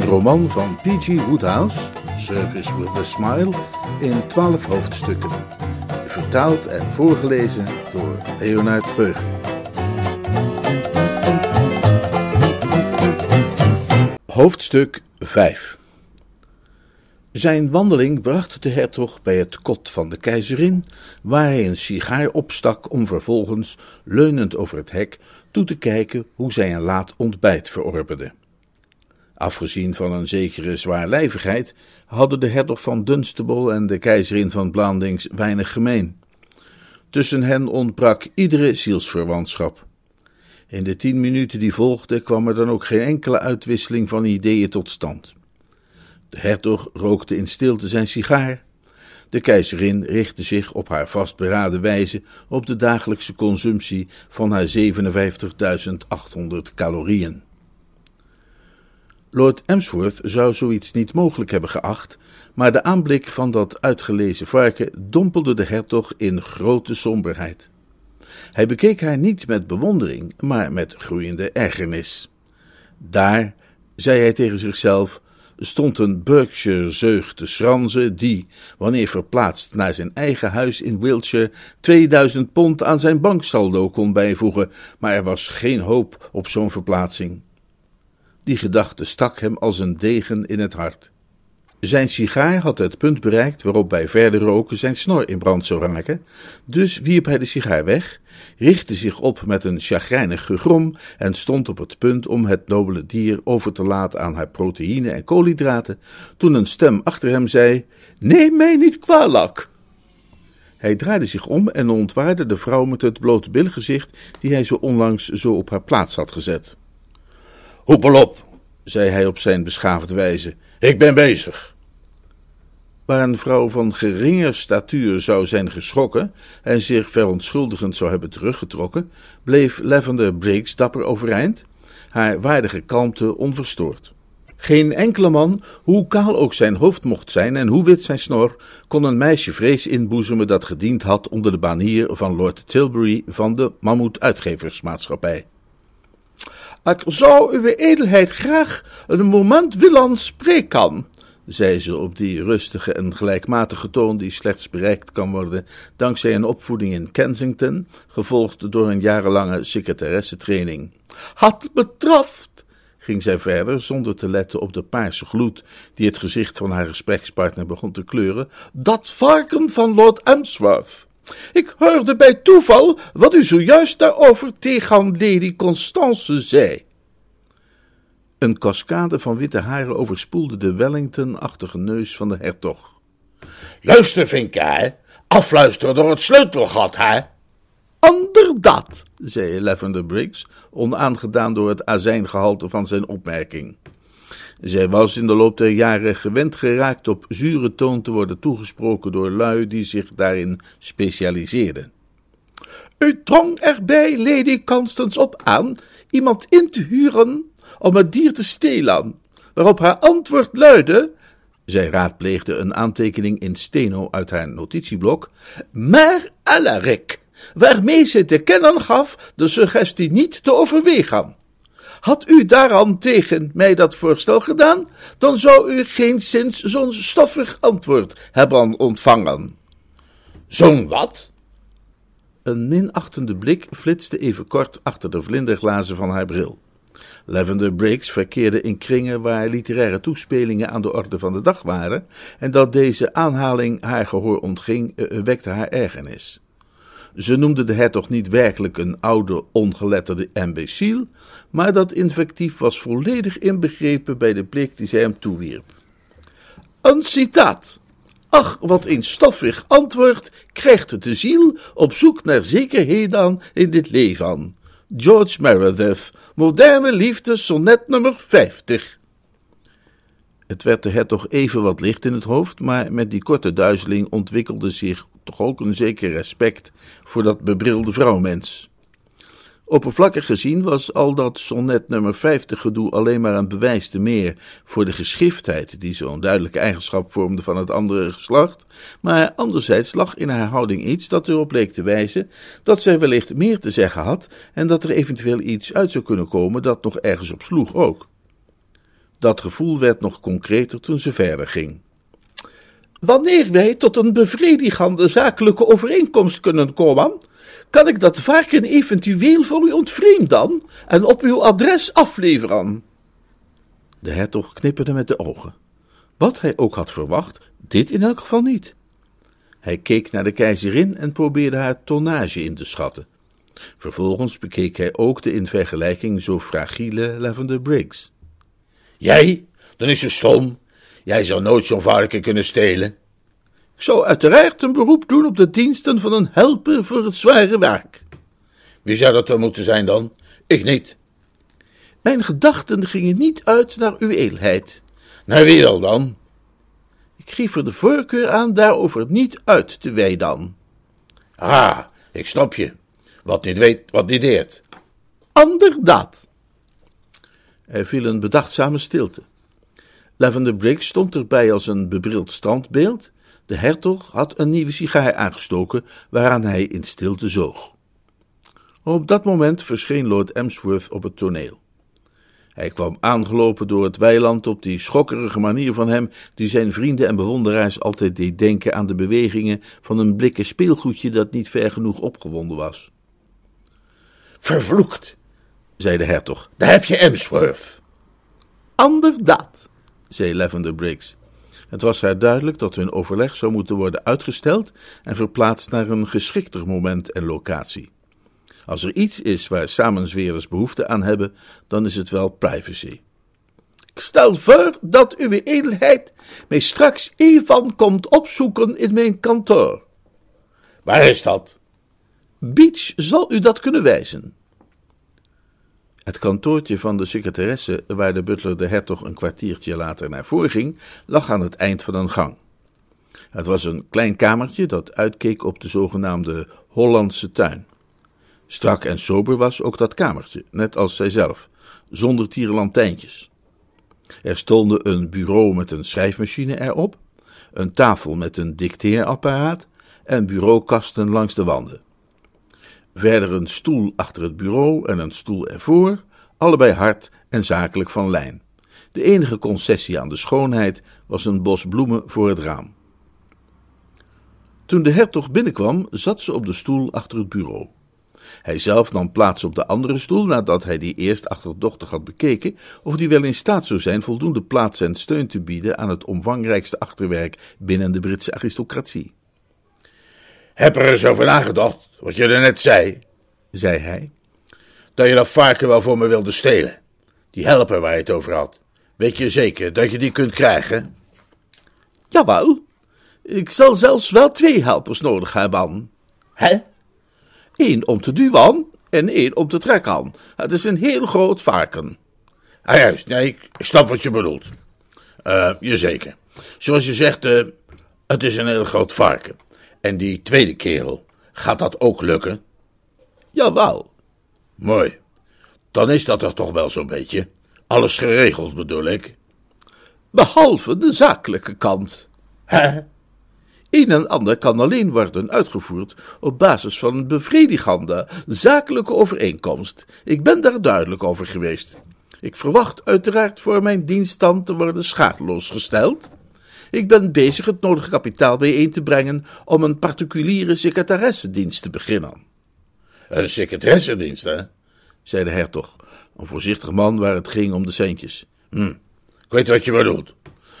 Een roman van P.G. Woodhouse, Service with a Smile, in twaalf hoofdstukken. Vertaald en voorgelezen door Leonard Peug. Hoofdstuk 5 Zijn wandeling bracht de hertog bij het kot van de keizerin, waar hij een sigaar opstak om vervolgens, leunend over het hek, toe te kijken hoe zij een laat ontbijt verorberde. Afgezien van een zekere zwaarlijvigheid hadden de hertog van Dunstable en de keizerin van Blandings weinig gemeen. Tussen hen ontbrak iedere zielsverwantschap. In de tien minuten die volgden kwam er dan ook geen enkele uitwisseling van ideeën tot stand. De hertog rookte in stilte zijn sigaar. De keizerin richtte zich op haar vastberaden wijze op de dagelijkse consumptie van haar 57.800 calorieën. Lord Emsworth zou zoiets niet mogelijk hebben geacht, maar de aanblik van dat uitgelezen varken dompelde de hertog in grote somberheid. Hij bekeek haar niet met bewondering, maar met groeiende ergernis. Daar, zei hij tegen zichzelf, stond een Berkshire zeug te schranzen die, wanneer verplaatst naar zijn eigen huis in Wiltshire, 2000 pond aan zijn banksaldo kon bijvoegen, maar er was geen hoop op zo'n verplaatsing. Die gedachte stak hem als een degen in het hart. Zijn sigaar had het punt bereikt waarop bij verder roken zijn snor in brand zou raken, dus wierp hij de sigaar weg, richtte zich op met een chagrijnig gegrom en stond op het punt om het nobele dier over te laten aan haar proteïne en koolhydraten, toen een stem achter hem zei: Neem mij niet kwalijk! Hij draaide zich om en ontwaarde de vrouw met het blote bilgezicht die hij zo onlangs zo op haar plaats had gezet. Hoepel op, zei hij op zijn beschaafde wijze. Ik ben bezig. Waar een vrouw van geringer statuur zou zijn geschrokken en zich verontschuldigend zou hebben teruggetrokken, bleef Lavender Briggs dapper overeind, haar waardige kalmte onverstoord. Geen enkele man, hoe kaal ook zijn hoofd mocht zijn en hoe wit zijn snor, kon een meisje vrees inboezemen dat gediend had onder de banier van Lord Tilbury van de Mammoet Uitgeversmaatschappij. Ik zou uw edelheid graag een moment willen spreken, zei ze op die rustige en gelijkmatige toon die slechts bereikt kan worden dankzij een opvoeding in Kensington, gevolgd door een jarenlange secretaressetraining. Het betreft, ging zij verder, zonder te letten op de paarse gloed die het gezicht van haar gesprekspartner begon te kleuren, dat varken van Lord Emsworth. Ik hoorde bij toeval wat u zojuist daarover tegen Lady Constance zei. Een cascade van witte haren overspoelde de Wellington-achtige neus van de hertog. Luister, Vinka, hè? Afluisteren door het sleutelgat, hè? Inderdaad, zei Lavender Briggs, onaangedaan door het azijngehalte van zijn opmerking. Zij was in de loop der jaren gewend geraakt op zure toon te worden toegesproken door lui die zich daarin specialiseerden. U drong erbij Lady Constance op aan iemand in te huren om het dier te stelen, waarop haar antwoord luidde, zij raadpleegde een aantekening in steno uit haar notitieblok, maar Alaric, waarmee ze te kennen gaf de suggestie niet te overwegen. Had u daaraan tegen mij dat voorstel gedaan, dan zou u geen sinds zo'n stoffig antwoord hebben ontvangen. Zo'n wat? Een minachtende blik flitste even kort achter de vlinderglazen van haar bril. Lavender Briggs verkeerde in kringen waar literaire toespelingen aan de orde van de dag waren, en dat deze aanhaling haar gehoor ontging, eh, eh, wekte haar ergernis. Ze noemde de hertog niet werkelijk een oude, ongeletterde imbeciel, maar dat invectief was volledig inbegrepen bij de blik die zij hem toewierp. Een citaat. Ach, wat een stoffig antwoord krijgt de ziel op zoek naar zekerheden in dit leven. George Meredith, Moderne Liefde, sonnet nummer 50. Het werd de hertog even wat licht in het hoofd, maar met die korte duizeling ontwikkelde zich toch ook een zeker respect voor dat bebrilde vrouwmens. Oppervlakkig gezien was al dat sonnet nummer 50 gedoe alleen maar een bewijs te meer voor de geschiftheid die zo'n duidelijke eigenschap vormde van het andere geslacht, maar anderzijds lag in haar houding iets dat erop leek te wijzen dat zij wellicht meer te zeggen had en dat er eventueel iets uit zou kunnen komen dat nog ergens op sloeg ook. Dat gevoel werd nog concreter toen ze verder ging. Wanneer wij tot een bevredigende zakelijke overeenkomst kunnen komen, kan ik dat varken eventueel voor u ontvreemden en op uw adres afleveren. De hertog knipperde met de ogen. Wat hij ook had verwacht, dit in elk geval niet. Hij keek naar de keizerin en probeerde haar tonnage in te schatten. Vervolgens bekeek hij ook de in vergelijking zo fragiele Lavender Briggs. Jij? Dan is ze stom. Jij zou nooit zo'n varken kunnen stelen. Ik zou uiteraard een beroep doen op de diensten van een helper voor het zware werk. Wie zou dat dan moeten zijn dan? Ik niet. Mijn gedachten gingen niet uit naar uw edelheid. Naar wie wel dan? Ik geef er de voorkeur aan daarover niet uit te wijden. Ah, ik snap je. Wat niet weet, wat niet deert. Anderdaad. Er viel een bedachtzame stilte. Lavender Briggs stond erbij als een bebrild standbeeld. De hertog had een nieuwe sigaar aangestoken, waaraan hij in stilte zoog. Op dat moment verscheen Lord Emsworth op het toneel. Hij kwam aangelopen door het weiland op die schokkerige manier van hem, die zijn vrienden en bewonderaars altijd deed denken aan de bewegingen van een blikken speelgoedje dat niet ver genoeg opgewonden was. Vervloekt, zei de hertog, daar heb je Emsworth. Anderdaad, zei Lavender Briggs. Het was haar duidelijk dat hun overleg zou moeten worden uitgesteld en verplaatst naar een geschikter moment en locatie. Als er iets is waar samenzweerders behoefte aan hebben, dan is het wel privacy. Ik stel voor dat uw edelheid mij straks even komt opzoeken in mijn kantoor. Waar is dat? Beach zal u dat kunnen wijzen. Het kantoortje van de secretaresse, waar de butler de hertog een kwartiertje later naar voren ging, lag aan het eind van een gang. Het was een klein kamertje dat uitkeek op de zogenaamde Hollandse tuin. Strak en sober was ook dat kamertje, net als zijzelf, zonder tierenlantijntjes. Er stonden een bureau met een schrijfmachine erop, een tafel met een dicteerapparaat en bureaukasten langs de wanden. Verder een stoel achter het bureau en een stoel ervoor, allebei hard en zakelijk van lijn. De enige concessie aan de schoonheid was een bos bloemen voor het raam. Toen de hertog binnenkwam, zat ze op de stoel achter het bureau. Hij zelf nam plaats op de andere stoel nadat hij die eerst achterdochtig had bekeken of die wel in staat zou zijn voldoende plaats en steun te bieden aan het omvangrijkste achterwerk binnen de Britse aristocratie. Heb er eens over nagedacht, wat je er net zei, zei hij, dat je dat varken wel voor me wilde stelen. Die helper waar je het over had. Weet je zeker dat je die kunt krijgen? Jawel, ik zal zelfs wel twee helpers nodig hebben. Hè? Eén om te duwen en één om te trekken. Het is een heel groot varken. Ah juist, nee, ik snap wat je bedoelt. Uh, zeker. Zoals je zegt, uh, het is een heel groot varken. En die tweede kerel, gaat dat ook lukken? Jawel. Mooi. Dan is dat er toch wel zo'n beetje. Alles geregeld bedoel ik. Behalve de zakelijke kant. Hè? Een en ander kan alleen worden uitgevoerd op basis van een bevredigende, zakelijke overeenkomst. Ik ben daar duidelijk over geweest. Ik verwacht uiteraard voor mijn dienststand te worden schadeloos gesteld. Ik ben bezig het nodige kapitaal bijeen te brengen om een particuliere secretaressedienst te beginnen. Een secretaressedienst, hè? zei de hertog, een voorzichtig man waar het ging om de centjes. Hm, ik weet wat je bedoelt.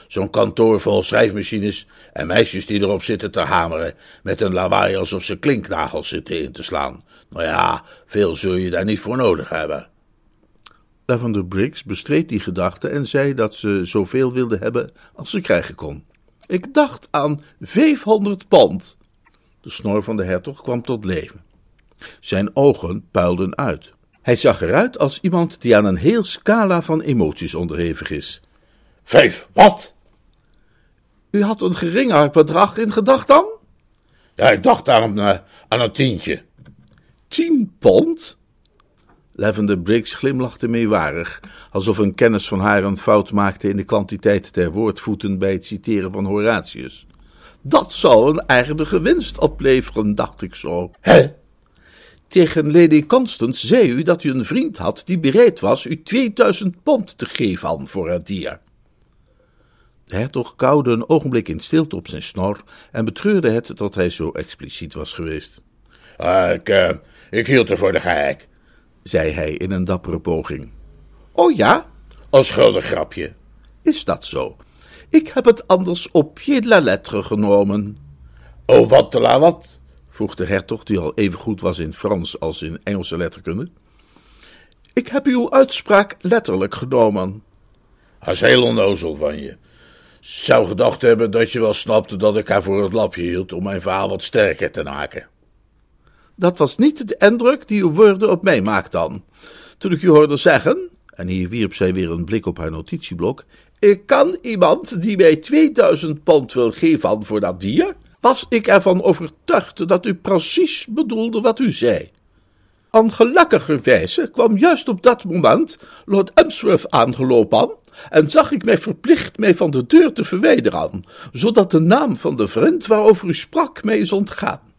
Zo'n kantoor vol schrijfmachines en meisjes die erop zitten te hameren met een lawaai alsof ze klinknagels zitten in te slaan. Nou ja, veel zul je daar niet voor nodig hebben. Lavender Briggs bestreed die gedachte en zei dat ze zoveel wilde hebben als ze krijgen kon. Ik dacht aan 500 pond. De snor van de hertog kwam tot leven. Zijn ogen puilden uit. Hij zag eruit als iemand die aan een heel scala van emoties onderhevig is. Vijf, wat? U had een geringer bedrag in gedachten dan? Ja, ik dacht aan, uh, aan een tientje. Tien pond? Lavender Briggs glimlachte meewarig, alsof een kennis van haar een fout maakte in de kwantiteit der woordvoeten bij het citeren van Horatius. Dat zou een aardige winst opleveren, dacht ik zo. Hè? Tegen Lady Constance zei u dat u een vriend had die bereid was u 2000 pond te geven voor het dier. De hertog kauwde een ogenblik in stilte op zijn snor en betreurde het dat hij zo expliciet was geweest. Uh, ik, uh, ik hield er voor de gek, zei hij in een dappere poging. Oh ja? Een schuldig grapje. Is dat zo? Ik heb het anders op pied de la lettre genomen. Oh, wat te la wat? vroeg de hertog, die al even goed was in Frans als in Engelse letterkunde. Ik heb uw uitspraak letterlijk genomen. Dat is heel onnozel van je. Zou gedacht hebben dat je wel snapte dat ik haar voor het lapje hield om mijn verhaal wat sterker te maken. Dat was niet de indruk die uw woorden op mij maakten. Toen ik u hoorde zeggen, en hier wierp zij weer een blik op haar notitieblok, ik kan iemand die mij 2000 pond wil geven voor dat dier, was ik ervan overtuigd dat u precies bedoelde wat u zei. Ongelukkigerwijze kwam juist op dat moment Lord Emsworth aangelopen en zag ik mij verplicht mij van de deur te verwijderen, zodat de naam van de vriend waarover u sprak mij is ontgaan.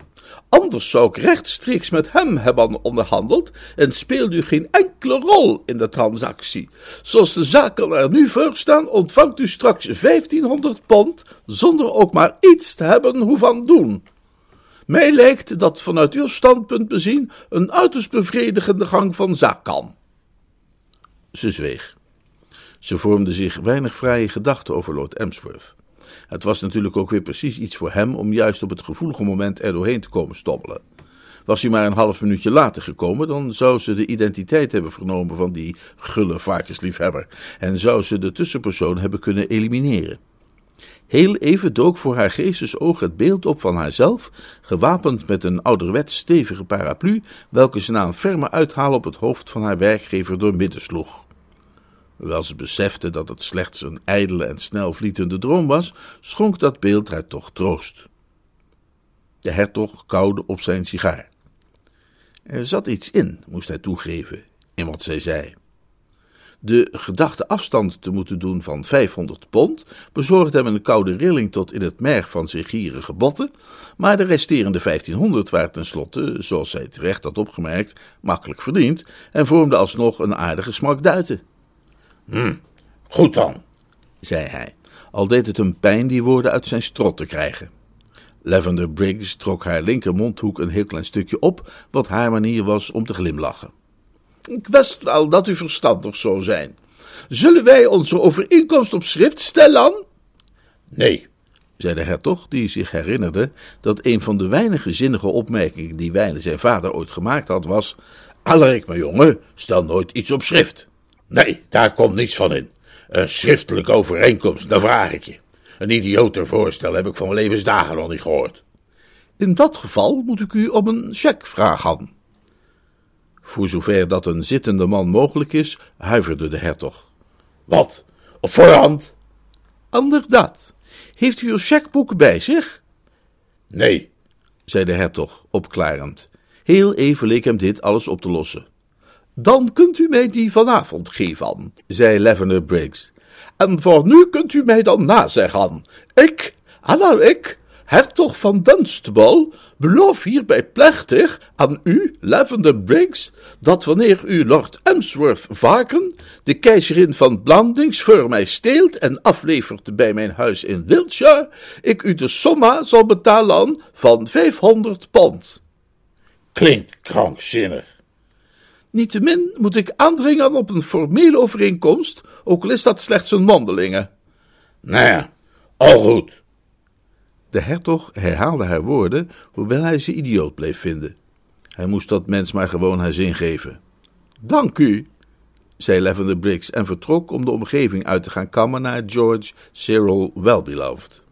Anders zou ik rechtstreeks met hem hebben onderhandeld en speelde u geen enkele rol in de transactie. Zoals de zaken er nu voor staan, ontvangt u straks 1500 pond zonder ook maar iets te hebben hoeven doen. Mij lijkt dat vanuit uw standpunt bezien een uiterst bevredigende gang van zaak kan. Ze zweeg. Ze vormde zich weinig vrije gedachten over Lord Emsworth. Het was natuurlijk ook weer precies iets voor hem om juist op het gevoelige moment er doorheen te komen stobbelen. Was hij maar een half minuutje later gekomen, dan zou ze de identiteit hebben vernomen van die gulle varkensliefhebber en zou ze de tussenpersoon hebben kunnen elimineren. Heel even dook voor haar geestesoog het beeld op van haarzelf, gewapend met een ouderwets stevige paraplu, welke ze na een ferme uithaal op het hoofd van haar werkgever doormidden sloeg. Hoewel ze besefte dat het slechts een ijdele en snelvlietende droom was, schonk dat beeld haar toch troost. De hertog kauwde op zijn sigaar. Er zat iets in, moest hij toegeven, in wat zij zei. De gedachte afstand te moeten doen van 500 pond bezorgde hem een koude rilling tot in het merg van zijn gierige botten, maar de resterende 1500 waren tenslotte, zoals zij terecht had opgemerkt, makkelijk verdiend en vormde alsnog een aardige smak duiten. Hm, goed dan, zei hij, al deed het hem pijn die woorden uit zijn strot te krijgen. Lavender Briggs trok haar linkermondhoek een heel klein stukje op, wat haar manier was om te glimlachen. Ik wist wel dat u verstandig zou zijn. Zullen wij onze overeenkomst op schrift stellen? Nee, zei de hertog, die zich herinnerde dat een van de weinige zinnige opmerkingen die Wijlen zijn vader ooit gemaakt had, was: Allerik, mijn jongen, stel nooit iets op schrift. Nee, daar komt niets van in. Een schriftelijke overeenkomst, dan vraag ik je. Een idioter voorstel heb ik van mijn levensdagen nog niet gehoord. In dat geval moet ik u om een cheque vragen. Voor zover dat een zittende man mogelijk is, huiverde de hertog. Wat? Op voorhand? Inderdaad. Heeft u uw chequeboek bij zich? Nee, zei de hertog, opklarend. Heel even leek hem dit alles op te lossen. Dan kunt u mij die vanavond geven, zei Lavender Briggs. En voor nu kunt u mij dan nazeggen. Ik, Anna ik, hertog van Dunstable, beloof hierbij plechtig aan u, Lavender Briggs, dat wanneer u Lord Emsworth Varken, de keizerin van Blandings, voor mij steelt en aflevert bij mijn huis in Wiltshire, ik u de somma zal betalen van 500 pond. Klinkt krankzinnig. Niettemin moet ik aandringen op een formele overeenkomst, ook al is dat slechts een mondelinge. Nou ja, al goed. De hertog herhaalde haar woorden, hoewel hij ze idioot bleef vinden. Hij moest dat mens maar gewoon haar zin geven. Dank u, zei Lavender Briggs en vertrok om de omgeving uit te gaan kammen naar George Cyril Wellbeloved.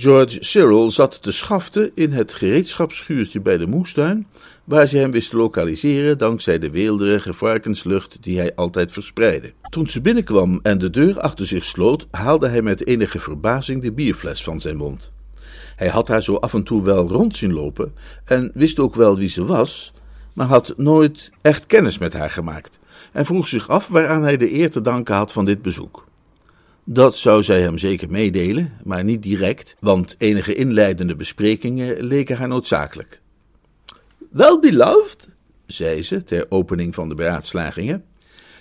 George Cyril zat te schaften in het gereedschapsschuurtje bij de moestuin, waar ze hem wist te lokaliseren dankzij de weelderige varkenslucht die hij altijd verspreidde. Toen ze binnenkwam en de deur achter zich sloot, haalde hij met enige verbazing de bierfles van zijn mond. Hij had haar zo af en toe wel rond zien lopen en wist ook wel wie ze was, maar had nooit echt kennis met haar gemaakt en vroeg zich af waaraan hij de eer te danken had van dit bezoek. Dat zou zij hem zeker meedelen, maar niet direct, want enige inleidende besprekingen leken haar noodzakelijk. Wel, beloved, zei ze ter opening van de beraadslagingen.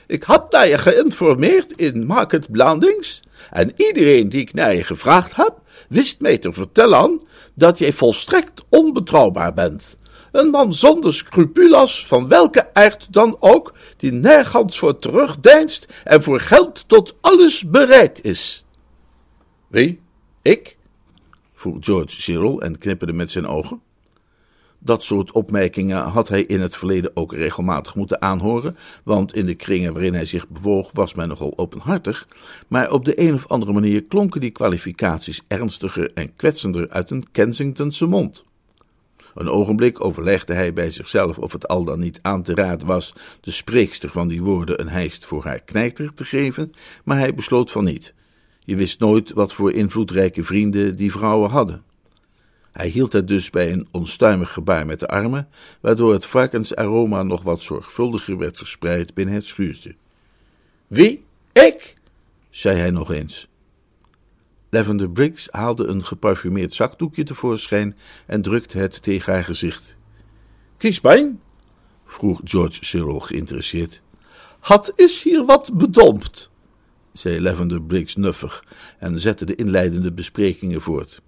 Ik had naar je geïnformeerd in Market Blandings, en iedereen die ik naar je gevraagd heb, wist mij te vertellen dat jij volstrekt onbetrouwbaar bent. Een man zonder scrupulas, van welke aard dan ook, die nergens voor terugdeinst en voor geld tot alles bereid is. Wie? Ik? vroeg George Cyril en knipperde met zijn ogen. Dat soort opmerkingen had hij in het verleden ook regelmatig moeten aanhoren, want in de kringen waarin hij zich bewoog was men nogal openhartig, maar op de een of andere manier klonken die kwalificaties ernstiger en kwetsender uit een Kensingtonse mond. Een ogenblik overlegde hij bij zichzelf of het al dan niet aan te raden was de spreekster van die woorden een hijst voor haar knijter te geven, maar hij besloot van niet. Je wist nooit wat voor invloedrijke vrienden die vrouwen hadden. Hij hield het dus bij een onstuimig gebaar met de armen, waardoor het varkensaroma nog wat zorgvuldiger werd verspreid binnen het schuurtje. Wie? Ik? zei hij nog eens. Lavender Briggs haalde een geparfumeerd zakdoekje tevoorschijn en drukte het tegen haar gezicht. Kiespijn? vroeg George Cyril geïnteresseerd. Had is hier wat bedompt? zei Lavender Briggs nuffig en zette de inleidende besprekingen voort.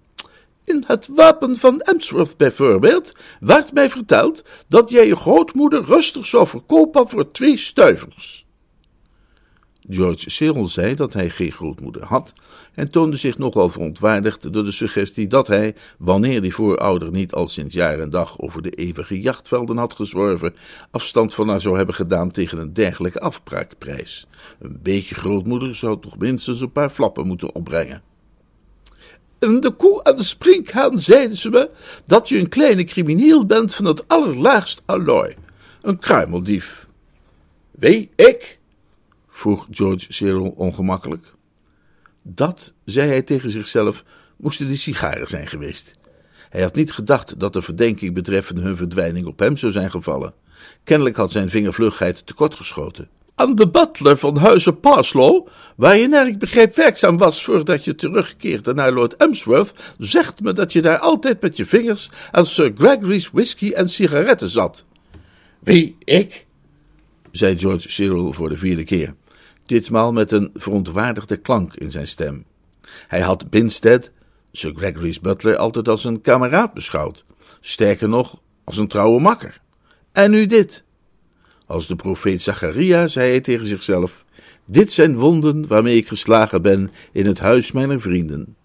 In het wapen van Emsworth bijvoorbeeld werd mij verteld dat jij je grootmoeder rustig zou verkopen voor twee stuivers. George Cyril zei dat hij geen grootmoeder had en toonde zich nogal verontwaardigd door de suggestie dat hij, wanneer die voorouder niet al sinds jaar en dag over de eeuwige jachtvelden had gezworven, afstand van haar zou hebben gedaan tegen een dergelijke afbraakprijs. Een beetje grootmoeder zou toch minstens een paar flappen moeten opbrengen. In de koe en de sprinkhaan zeiden ze me dat je een kleine crimineel bent van het allerlaagst allooi. Een kruimeldief. Wie, ik? Vroeg George Cyril ongemakkelijk. Dat, zei hij tegen zichzelf, moesten die sigaren zijn geweest. Hij had niet gedacht dat de verdenking betreffende hun verdwijning op hem zou zijn gevallen. Kennelijk had zijn vingervlugheid tekortgeschoten. Aan de butler van huizen Parslow, waar je naar ik begreep werkzaam was voordat je terugkeerde naar Lord Emsworth, zegt me dat je daar altijd met je vingers aan Sir Gregory's whisky en sigaretten zat. Wie, ik? zei George Cyril voor de vierde keer ditmaal met een verontwaardigde klank in zijn stem. Hij had Binstead, Sir Gregory's butler, altijd als een kameraad beschouwd, sterker nog, als een trouwe makker. En nu dit. Als de profeet Zacharia zei hij tegen zichzelf: Dit zijn wonden waarmee ik geslagen ben in het huis mijner vrienden.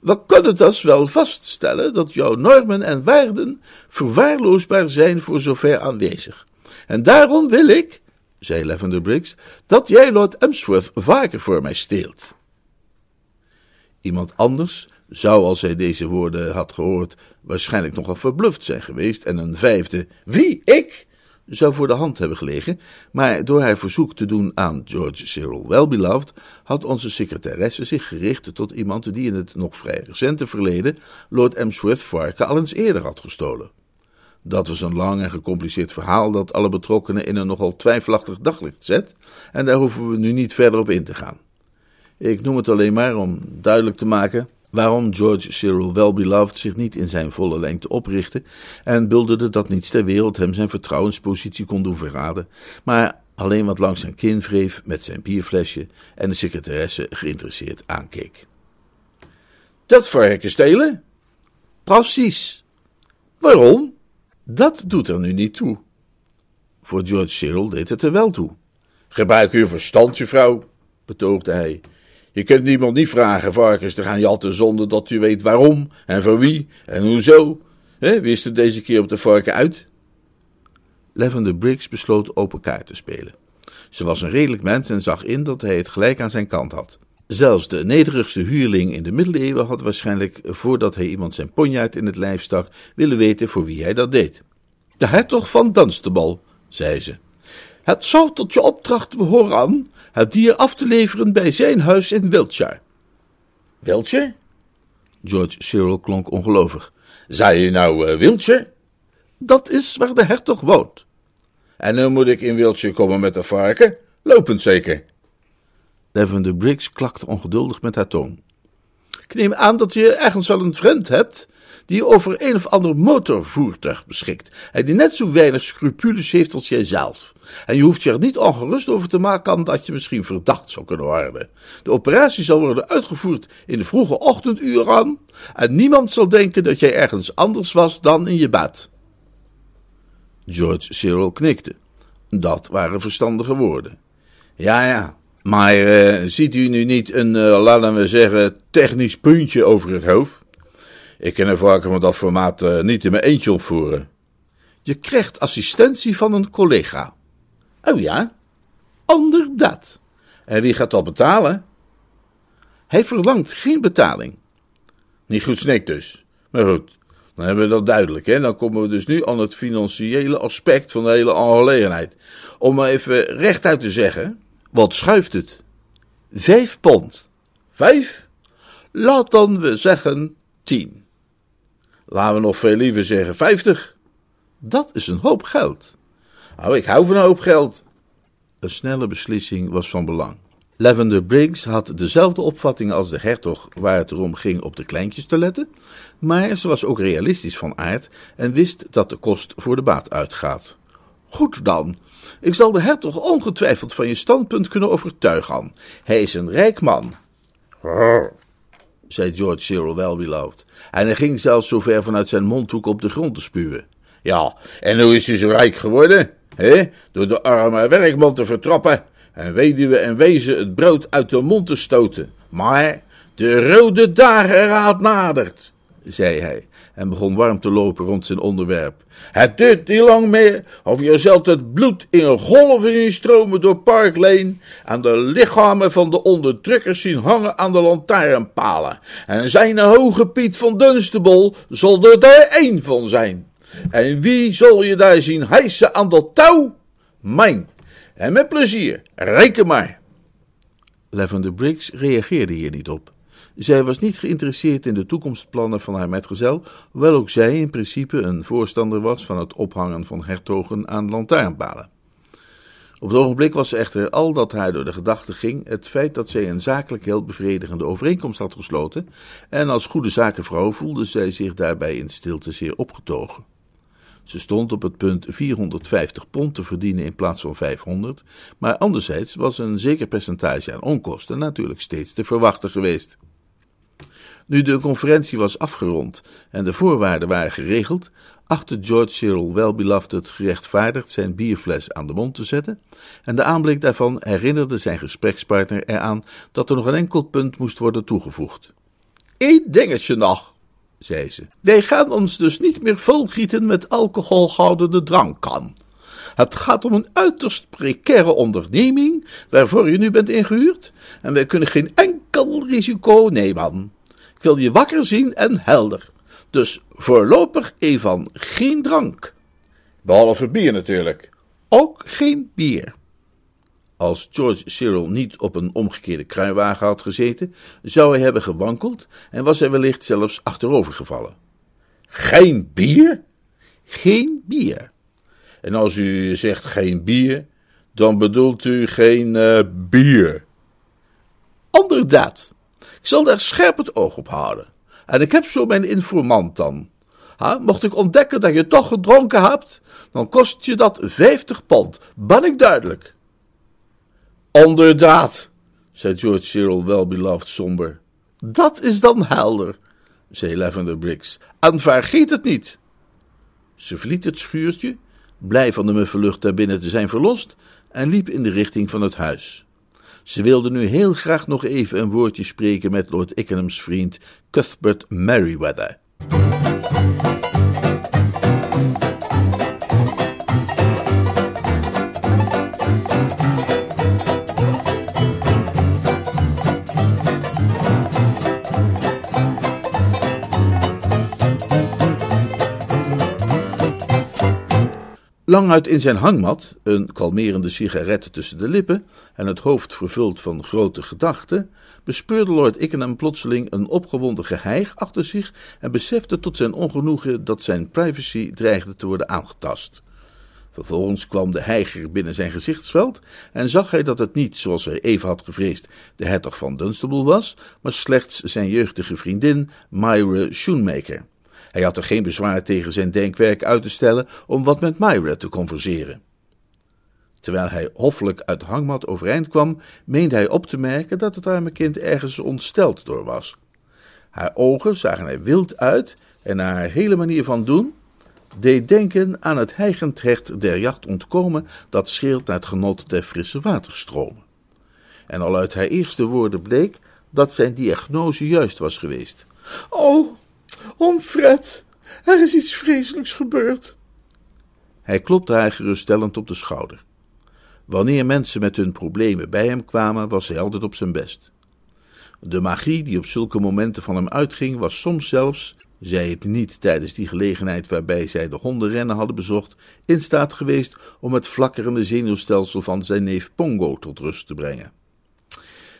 We kunnen dus wel vaststellen dat jouw normen en waarden verwaarloosbaar zijn voor zover aanwezig. En daarom wil ik, zei Lavender Briggs, dat jij Lord Emsworth vaker voor mij steelt. Iemand anders zou, als hij deze woorden had gehoord, waarschijnlijk nogal verbluft zijn geweest en een vijfde, wie, ik, zou voor de hand hebben gelegen, maar door haar verzoek te doen aan George Cyril Wellbeloved, had onze secretaresse zich gericht tot iemand die in het nog vrij recente verleden Lord Emsworth varken al eens eerder had gestolen. Dat was een lang en gecompliceerd verhaal dat alle betrokkenen in een nogal twijfelachtig daglicht zet, en daar hoeven we nu niet verder op in te gaan. Ik noem het alleen maar om duidelijk te maken waarom George Cyril Wellbeloved zich niet in zijn volle lengte oprichtte en bulderde dat niets ter wereld hem zijn vertrouwenspositie kon doen verraden, maar alleen wat langs zijn kin wreef met zijn bierflesje en de secretaresse geïnteresseerd aankeek. Dat varken stelen? Precies. Waarom? Dat doet er nu niet toe. Voor George Cyril deed het er wel toe. Gebruik uw verstand, vrouw, betoogde hij. Je kunt niemand niet vragen varkens te gaan jatten zonder dat u weet waarom en voor wie en hoezo. He, wie is er deze keer op de varken uit? Lavender Briggs besloot open kaart te spelen. Ze was een redelijk mens en zag in dat hij het gelijk aan zijn kant had. Zelfs de nederigste huurling in de middeleeuwen had waarschijnlijk, voordat hij iemand zijn ponjaard in het lijf stak, willen weten voor wie hij dat deed. De hertog van Dunstable, zei ze. Het zou tot je opdracht behoren aan het dier af te leveren bij zijn huis in Wiltshire. Wiltshire? George Cyril klonk ongelovig. Zei je nou uh, Wiltshire? Dat is waar de hertog woont. En nu moet ik in Wiltshire komen met de varken? Lopend zeker. Lavender Briggs klakte ongeduldig met haar tong. Ik neem aan dat je ergens wel een vriend hebt die over een of ander motorvoertuig beschikt en die net zo weinig scrupules heeft als jij zelf. En je hoeft je er niet ongerust over te maken dat je misschien verdacht zou kunnen worden. De operatie zal worden uitgevoerd in de vroege ochtenduren en niemand zal denken dat jij ergens anders was dan in je bed. George Cyril knikte. Dat waren verstandige woorden. Ja, ja, maar uh, ziet u nu niet een, uh, laten we zeggen, technisch puntje over het hoofd? Ik kan een varken van dat formaat uh, niet in mijn eentje opvoeren. Je krijgt assistentie van een collega. Oh ja? Inderdaad. En wie gaat dat betalen? Hij verlangt geen betaling. Niet goed snik dus. Maar goed, dan hebben we dat duidelijk. Hè? Dan komen we dus nu aan het financiële aspect van de hele aangelegenheid. Om maar even rechtuit te zeggen, wat schuift het? Vijf pond. Vijf? Laat dan we zeggen tien. Laten we nog veel liever zeggen vijftig. Dat is een hoop geld. Nou, ik hou van een hoop geld. Een snelle beslissing was van belang. Lavender Briggs had dezelfde opvatting als de hertog waar het erom ging op de kleintjes te letten, maar ze was ook realistisch van aard en wist dat de kost voor de baat uitgaat. Goed dan, ik zal de hertog ongetwijfeld van je standpunt kunnen overtuigen. Hij is een rijk man. zei George Cyril Welbeloved, en hij ging zelfs zover vanuit zijn mondhoek op de grond te spuwen. Ja, en hoe is hij zo rijk geworden? He? Door de arme werkman te vertrappen en weduwe en wezen het brood uit de mond te stoten. Maar de rode dageraad nadert, zei hij en begon warm te lopen rond zijn onderwerp. Het duurt niet lang meer of je zult het bloed in golven zien stromen door Park Lane en de lichamen van de onderdrukkers zien hangen aan de lantaarnpalen. En zijn hoge Piet van Dunstable zal er daar één van zijn. En wie zal je daar zien hijsen aan dat touw? Mijn. En met plezier, reken maar. Lavender Briggs reageerde hier niet op. Zij was niet geïnteresseerd in de toekomstplannen van haar metgezel, hoewel ook zij in principe een voorstander was van het ophangen van hertogen aan lantaarnpalen. Op het ogenblik was echter al dat haar door de gedachte ging het feit dat zij een zakelijk heel bevredigende overeenkomst had gesloten, en als goede zakenvrouw voelde zij zich daarbij in stilte zeer opgetogen. Ze stond op het punt 450 pond te verdienen in plaats van 500, maar anderzijds was een zeker percentage aan onkosten natuurlijk steeds te verwachten geweest. Nu de conferentie was afgerond en de voorwaarden waren geregeld, achtte George Cyril Welbeloved het gerechtvaardigd zijn bierfles aan de mond te zetten, en de aanblik daarvan herinnerde zijn gesprekspartner eraan dat er nog een enkel punt moest worden toegevoegd. Eén dingetje nog, zei ze. Wij gaan ons dus niet meer volgieten met alcoholhoudende drankan. Het gaat om een uiterst precaire onderneming waarvoor je nu bent ingehuurd en wij kunnen geen enkel risico nemen. Ik wil je wakker zien en helder. Dus voorlopig even geen drank. Behalve bier natuurlijk. Ook geen bier. Als George Cyril niet op een omgekeerde kruiwagen had gezeten, zou hij hebben gewankeld en was hij wellicht zelfs achterover gevallen. Geen bier? Geen bier. En als u zegt geen bier, dan bedoelt u geen uh, bier. Inderdaad. Ik zal daar scherp het oog op houden. En ik heb zo mijn informant dan. Ha, mocht ik ontdekken dat je toch gedronken hebt, dan kost je dat vijftig pond. Ben ik duidelijk? Inderdaad, zei George Cyril Welbeloved somber. Dat is dan helder, zei Lavender Briggs. En vergeet het niet. Ze verliet het schuurtje, blij van de muffe lucht daarbinnen te zijn verlost, en liep in de richting van het huis. Ze wilde nu heel graag nog even een woordje spreken met Lord Ickenham's vriend Cuthbert Merryweather. Lang uit in zijn hangmat, een kalmerende sigaret tussen de lippen en het hoofd vervuld van grote gedachten, bespeurde Lord Ickenham plotseling een opgewonden geheig achter zich en besefte tot zijn ongenoegen dat zijn privacy dreigde te worden aangetast. Vervolgens kwam de heiger binnen zijn gezichtsveld en zag hij dat het niet, zoals hij even had gevreesd, de hertog van Dunstable was, maar slechts zijn jeugdige vriendin Myra Schoenmaker. Hij had er geen bezwaar tegen zijn denkwerk uit te stellen om wat met Myra te converseren. Terwijl hij hoffelijk uit de hangmat overeind kwam, meende hij op te merken dat het arme kind ergens ontsteld door was. Haar ogen zagen er wild uit en haar hele manier van doen deed denken aan het heigend der jacht ontkomen dat scheelt naar het genot der frisse waterstromen. En al uit haar eerste woorden bleek dat zijn diagnose juist was geweest. Oh, om Fred, er is iets vreselijks gebeurd. Hij klopte haar geruststellend op de schouder. Wanneer mensen met hun problemen bij hem kwamen, was hij altijd op zijn best. De magie die op zulke momenten van hem uitging, was soms zelfs, zij het niet tijdens die gelegenheid waarbij zij de hondenrennen hadden bezocht, in staat geweest om het flakkerende zenuwstelsel van zijn neef Pongo tot rust te brengen.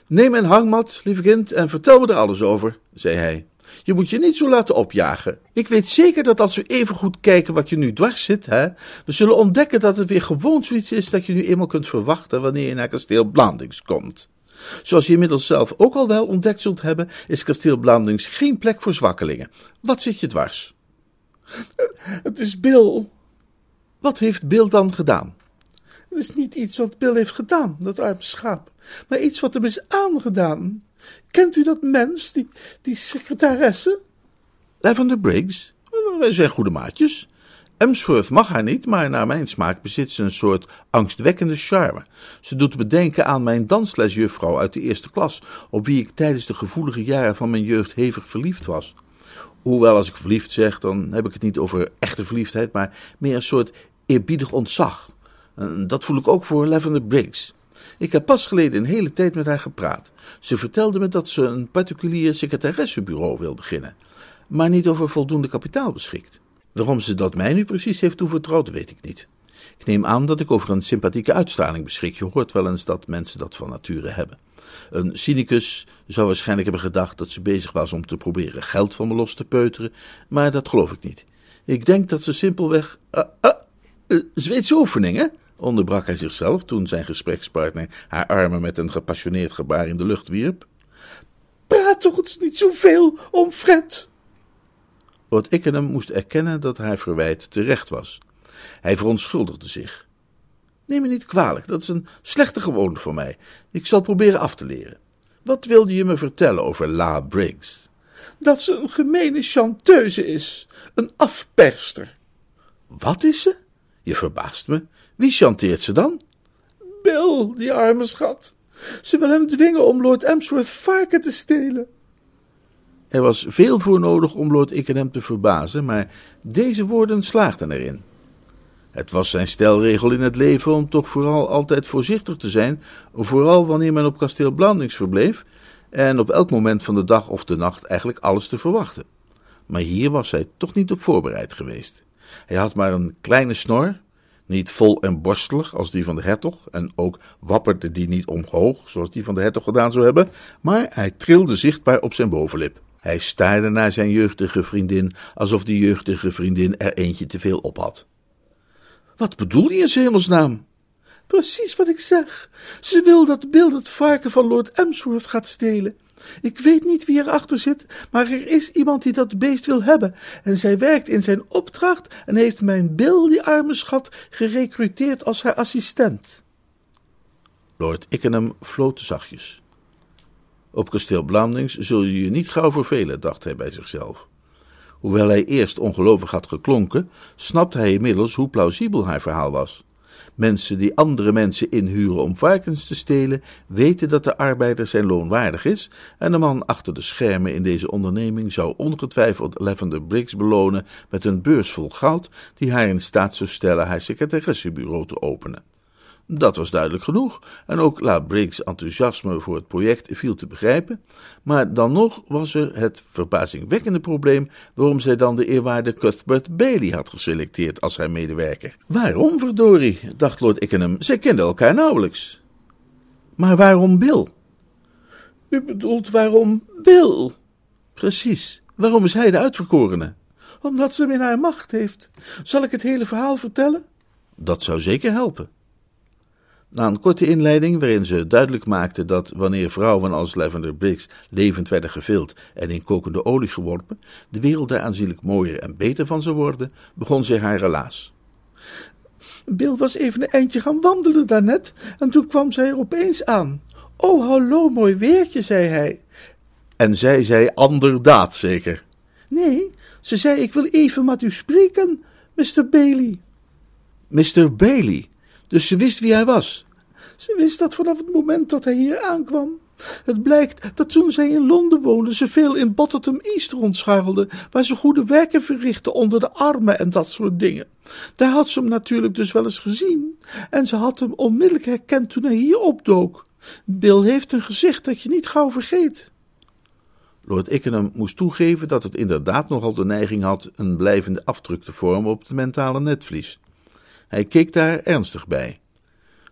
Neem een hangmat, lieve kind, en vertel me er alles over, zei hij. Je moet je niet zo laten opjagen. Ik weet zeker dat als we even goed kijken wat je nu dwars zit, hè, we zullen ontdekken dat het weer gewoon zoiets is dat je nu eenmaal kunt verwachten wanneer je naar kasteel Blandings komt. Zoals je inmiddels zelf ook al wel ontdekt zult hebben, is kasteel Blandings geen plek voor zwakkelingen. Wat zit je dwars? Het is Bill. Wat heeft Bill dan gedaan? Het is niet iets wat Bill heeft gedaan, dat arme schaap, maar iets wat hem is aangedaan. Kent u dat mens, die, die secretaresse? Lavender Briggs? Wij zijn goede maatjes. Emsworth mag haar niet, maar naar mijn smaak bezit ze een soort angstwekkende charme. Ze doet bedenken aan mijn danslesjuffrouw uit de eerste klas, op wie ik tijdens de gevoelige jaren van mijn jeugd hevig verliefd was. Hoewel, als ik verliefd zeg, dan heb ik het niet over echte verliefdheid, maar meer een soort eerbiedig ontzag. Dat voel ik ook voor Lavender Briggs. Ik heb pas geleden een hele tijd met haar gepraat. Ze vertelde me dat ze een particulier secretaressebureau wil beginnen, maar niet over voldoende kapitaal beschikt. Waarom ze dat mij nu precies heeft toevertrouwd, weet ik niet. Ik neem aan dat ik over een sympathieke uitstraling beschik. Je hoort wel eens dat mensen dat van nature hebben. Een cynicus zou waarschijnlijk hebben gedacht dat ze bezig was om te proberen geld van me los te peuteren, maar dat geloof ik niet. Ik denk dat ze simpelweg. Uh, uh, Zweedse oefeningen? Onderbrak hij zichzelf toen zijn gesprekspartner haar armen met een gepassioneerd gebaar in de lucht wierp. Praat toch eens niet zoveel om Fred. Lord Ickenham moest erkennen dat haar verwijt terecht was. Hij verontschuldigde zich. Neem me niet kwalijk, dat is een slechte gewoonte van mij. Ik zal proberen af te leren. Wat wilde je me vertellen over La Briggs? Dat ze een gemene chanteuse is, een afperster. Wat is ze? Je verbaast me. Wie chanteert ze dan? Bill, die arme schat. Ze wil hem dwingen om Lord Emsworth varken te stelen. Er was veel voor nodig om Lord Ickenham te verbazen, maar deze woorden slaagden erin. Het was zijn stelregel in het leven om toch vooral altijd voorzichtig te zijn, vooral wanneer men op kasteel Blandings verbleef, en op elk moment van de dag of de nacht eigenlijk alles te verwachten. Maar hier was hij toch niet op voorbereid geweest. Hij had maar een kleine snor, niet vol en borstelig als die van de hertog, en ook wapperde die niet omhoog, zoals die van de hertog gedaan zou hebben, maar hij trilde zichtbaar op zijn bovenlip. Hij staarde naar zijn jeugdige vriendin, alsof die jeugdige vriendin er eentje te veel op had. Wat bedoel je in hemelsnaam? Precies wat ik zeg. Ze wil dat Bill het varken van Lord Emsworth gaat stelen. Ik weet niet wie erachter zit, maar er is iemand die dat beest wil hebben. En zij werkt in zijn opdracht en heeft mijn Bill, die arme schat, gerecruiteerd als haar assistent. Lord Ickenham floot zachtjes. Op kasteel Blandings zul je je niet gauw vervelen, dacht hij bij zichzelf. Hoewel hij eerst ongelovig had geklonken, snapte hij inmiddels hoe plausibel haar verhaal was. Mensen die andere mensen inhuren om varkens te stelen, weten dat de arbeider zijn loon waardig is, en de man achter de schermen in deze onderneming zou ongetwijfeld Lavender Briggs belonen met een beurs vol goud, die haar in staat zou stellen haar secretaressebureau te openen. Dat was duidelijk genoeg, en ook La Briggs' enthousiasme voor het project viel te begrijpen, maar dan nog was er het verbazingwekkende probleem waarom zij dan de eerwaarde Cuthbert Bailey had geselecteerd als haar medewerker. Waarom, verdorie, dacht Lord Ickenham, zij kenden elkaar nauwelijks. Maar waarom Bill? U bedoelt waarom Bill? Precies, waarom is hij de uitverkorene? Omdat ze hem in haar macht heeft. Zal ik het hele verhaal vertellen? Dat zou zeker helpen. Na een korte inleiding, waarin ze duidelijk maakte dat wanneer vrouwen als Lavender Briggs levend werden gevild en in kokende olie geworpen, de wereld daar aanzienlijk mooier en beter van zou worden, begon zij haar relaas. Bill was even een eindje gaan wandelen daarnet en toen kwam zij er opeens aan. Oh, hallo, mooi weertje, zei hij. En zij zei anderdaad zeker. Nee, ze zei ik wil even met u spreken, Mr. Bailey. Mr. Bailey? Dus ze wist wie hij was? Ze wist dat vanaf het moment dat hij hier aankwam. Het blijkt dat toen zij in Londen woonde, ze veel in Bottom East rondscharrelde, waar ze goede werken verrichtte onder de armen en dat soort dingen. Daar had ze hem natuurlijk dus wel eens gezien, en ze had hem onmiddellijk herkend toen hij hier opdook. Bill heeft een gezicht dat je niet gauw vergeet. Lord Ickenham moest toegeven dat het inderdaad nogal de neiging had een blijvende afdruk te vormen op het mentale netvlies. Hij keek daar ernstig bij.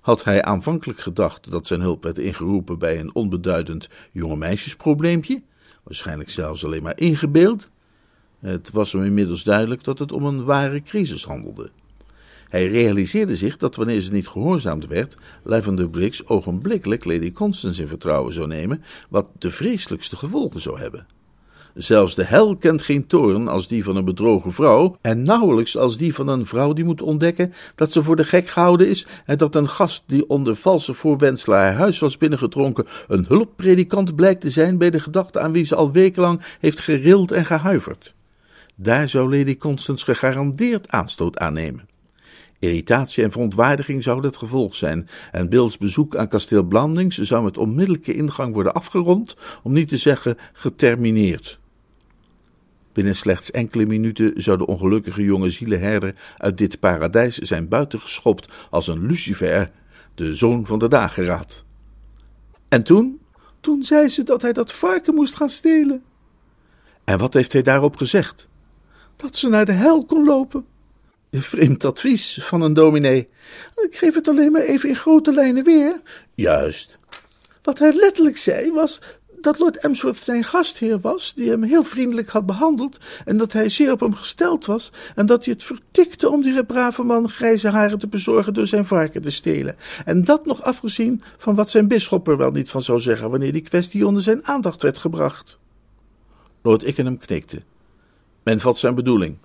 Had hij aanvankelijk gedacht dat zijn hulp werd ingeroepen bij een onbeduidend jongemeisjesprobleempje, waarschijnlijk zelfs alleen maar ingebeeld? Het was hem inmiddels duidelijk dat het om een ware crisis handelde. Hij realiseerde zich dat wanneer ze niet gehoorzaamd werd, Lavender Briggs ogenblikkelijk Lady Constance in vertrouwen zou nemen, wat de vreselijkste gevolgen zou hebben. Zelfs de hel kent geen toorn als die van een bedrogen vrouw, en nauwelijks als die van een vrouw die moet ontdekken dat ze voor de gek gehouden is en dat een gast die onder valse voorwendselen haar huis was binnengetronken een hulppredikant blijkt te zijn bij de gedachte aan wie ze al wekenlang heeft gerild en gehuiverd. Daar zou Lady Constance gegarandeerd aanstoot aannemen. Irritatie en verontwaardiging zouden het gevolg zijn, en Bills bezoek aan kasteel Blandings zou met onmiddellijke ingang worden afgerond, om niet te zeggen getermineerd. Binnen slechts enkele minuten zou de ongelukkige jonge zielenherder uit dit paradijs zijn buitengeschopt als een lucifer, de zoon van de dageraad. En toen? Toen zei ze dat hij dat varken moest gaan stelen. En wat heeft hij daarop gezegd? Dat ze naar de hel kon lopen. Vreemd advies van een dominee. Ik geef het alleen maar even in grote lijnen weer. Juist. Wat hij letterlijk zei was dat Lord Emsworth zijn gastheer was, die hem heel vriendelijk had behandeld, en dat hij zeer op hem gesteld was, en dat hij het vertikte om die brave man grijze haren te bezorgen door zijn varken te stelen. En dat nog afgezien van wat zijn bisschop er wel niet van zou zeggen wanneer die kwestie onder zijn aandacht werd gebracht. Lord Ickenham knikte. Men vat zijn bedoeling.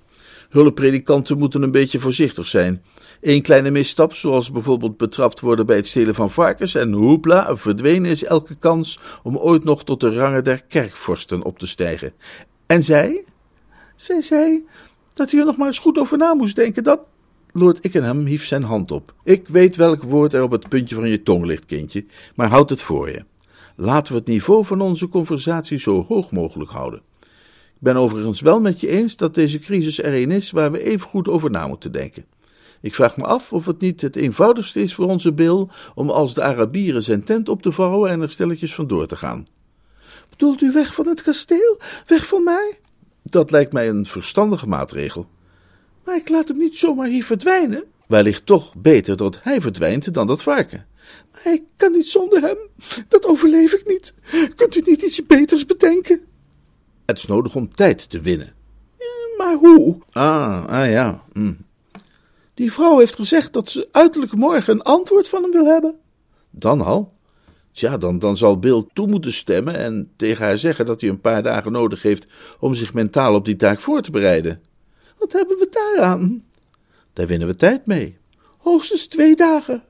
Hulppredikanten moeten een beetje voorzichtig zijn. Eén kleine misstap, zoals bijvoorbeeld betrapt worden bij het stelen van varkens, en hoepla, verdwenen is elke kans om ooit nog tot de rangen der kerkvorsten op te stijgen. En zij? Zij zei dat hij er nog maar eens goed over na moest denken, dat... Lord Ickenham hief zijn hand op. Ik weet welk woord er op het puntje van je tong ligt, kindje, maar houd het voor je. Laten we het niveau van onze conversatie zo hoog mogelijk houden. Ik ben overigens wel met je eens dat deze crisis er een is waar we even goed over na moeten denken. Ik vraag me af of het niet het eenvoudigste is voor onze Bill om als de Arabieren zijn tent op te vouwen en er stilletjes vandoor te gaan. Bedoelt u weg van het kasteel? Weg van mij? Dat lijkt mij een verstandige maatregel. Maar ik laat hem niet zomaar hier verdwijnen. Wellicht toch beter dat hij verdwijnt dan dat varken. Maar ik kan niet zonder hem. Dat overleef ik niet. Kunt u niet iets beters bedenken? Het is nodig om tijd te winnen. Maar hoe? Ah, ah ja. Hm. Die vrouw heeft gezegd dat ze uiterlijk morgen een antwoord van hem wil hebben. Dan al? Tja, dan, dan zal Bill toe moeten stemmen en tegen haar zeggen dat hij een paar dagen nodig heeft om zich mentaal op die taak voor te bereiden. Wat hebben we daaraan? Daar winnen we tijd mee. Hoogstens twee dagen.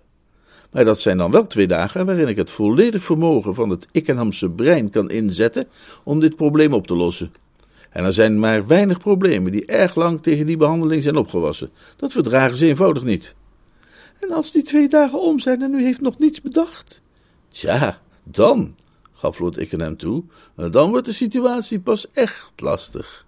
Maar dat zijn dan wel twee dagen waarin ik het volledig vermogen van het Ickenhamse brein kan inzetten om dit probleem op te lossen. En er zijn maar weinig problemen die erg lang tegen die behandeling zijn opgewassen. Dat verdragen ze eenvoudig niet. En als die twee dagen om zijn en u heeft nog niets bedacht? Tja, dan, gaf Lord Ickenham toe, dan wordt de situatie pas echt lastig.